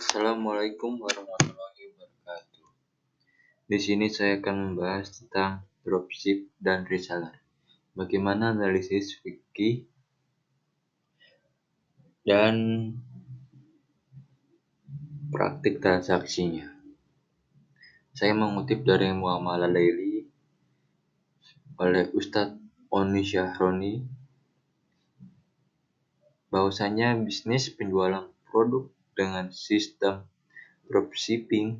Assalamualaikum warahmatullahi wabarakatuh. Di sini saya akan membahas tentang dropship dan reseller. Bagaimana analisis fikih dan praktik transaksinya. Saya mengutip dari Muamalah Daily oleh Ustadz Oni Syahroni bahwasanya bisnis penjualan produk dengan sistem dropshipping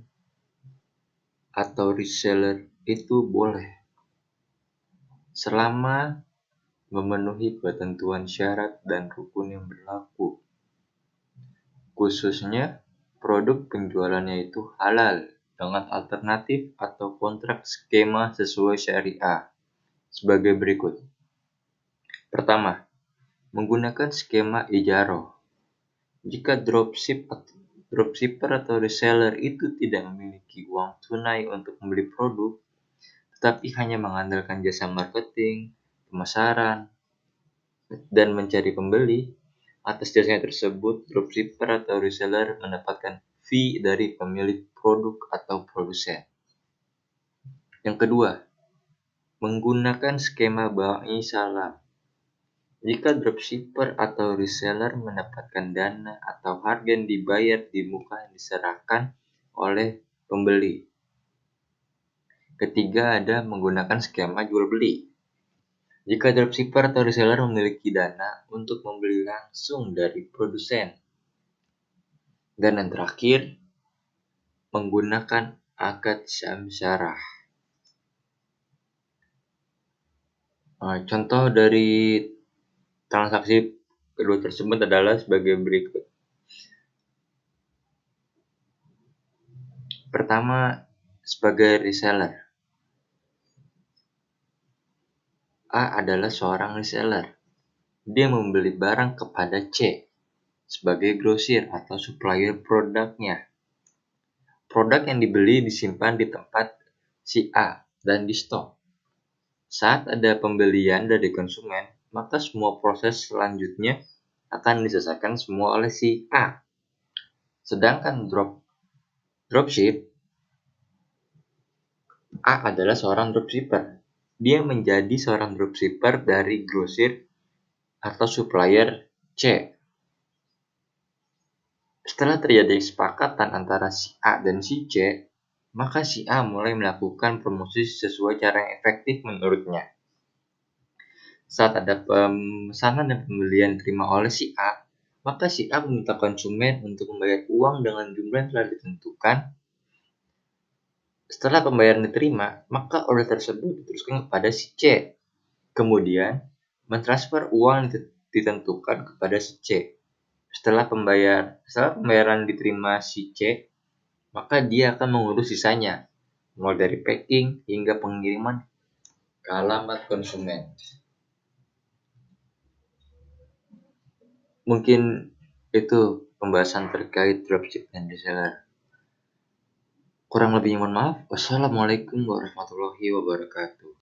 atau reseller itu boleh selama memenuhi ketentuan syarat dan rukun yang berlaku. Khususnya produk penjualannya itu halal dengan alternatif atau kontrak skema sesuai syariah sebagai berikut. Pertama, menggunakan skema ijaroh jika dropship dropshipper atau reseller itu tidak memiliki uang tunai untuk membeli produk, tetapi hanya mengandalkan jasa marketing, pemasaran, dan mencari pembeli, atas jasanya tersebut, dropshipper atau reseller mendapatkan fee dari pemilik produk atau produsen. Yang kedua, menggunakan skema ba'i salam jika dropshipper atau reseller mendapatkan dana atau harga yang dibayar di muka yang diserahkan oleh pembeli. Ketiga ada menggunakan skema jual beli. Jika dropshipper atau reseller memiliki dana untuk membeli langsung dari produsen. Dan yang terakhir, menggunakan akad syamsyarah. Nah, contoh dari Transaksi kedua tersebut adalah sebagai berikut. Pertama, sebagai reseller. A adalah seorang reseller. Dia membeli barang kepada C sebagai grosir atau supplier produknya. Produk yang dibeli disimpan di tempat si A dan di stok. Saat ada pembelian dari konsumen, maka semua proses selanjutnya akan diselesaikan semua oleh si A. Sedangkan drop dropship A adalah seorang dropshipper. Dia menjadi seorang dropshipper dari grosir atau supplier C. Setelah terjadi kesepakatan antara si A dan si C, maka si A mulai melakukan promosi sesuai cara yang efektif menurutnya. Saat ada pemesanan dan pembelian diterima oleh si A, maka si A meminta konsumen untuk membayar uang dengan jumlah yang telah ditentukan. Setelah pembayaran diterima, maka order tersebut diteruskan kepada si C. Kemudian, mentransfer uang ditentukan kepada si C. Setelah pembayar, setelah pembayaran diterima si C, maka dia akan mengurus sisanya, mulai dari packing hingga pengiriman ke alamat konsumen. Mungkin itu pembahasan terkait dropship dan reseller. Kurang lebih mohon maaf. Wassalamualaikum warahmatullahi wabarakatuh.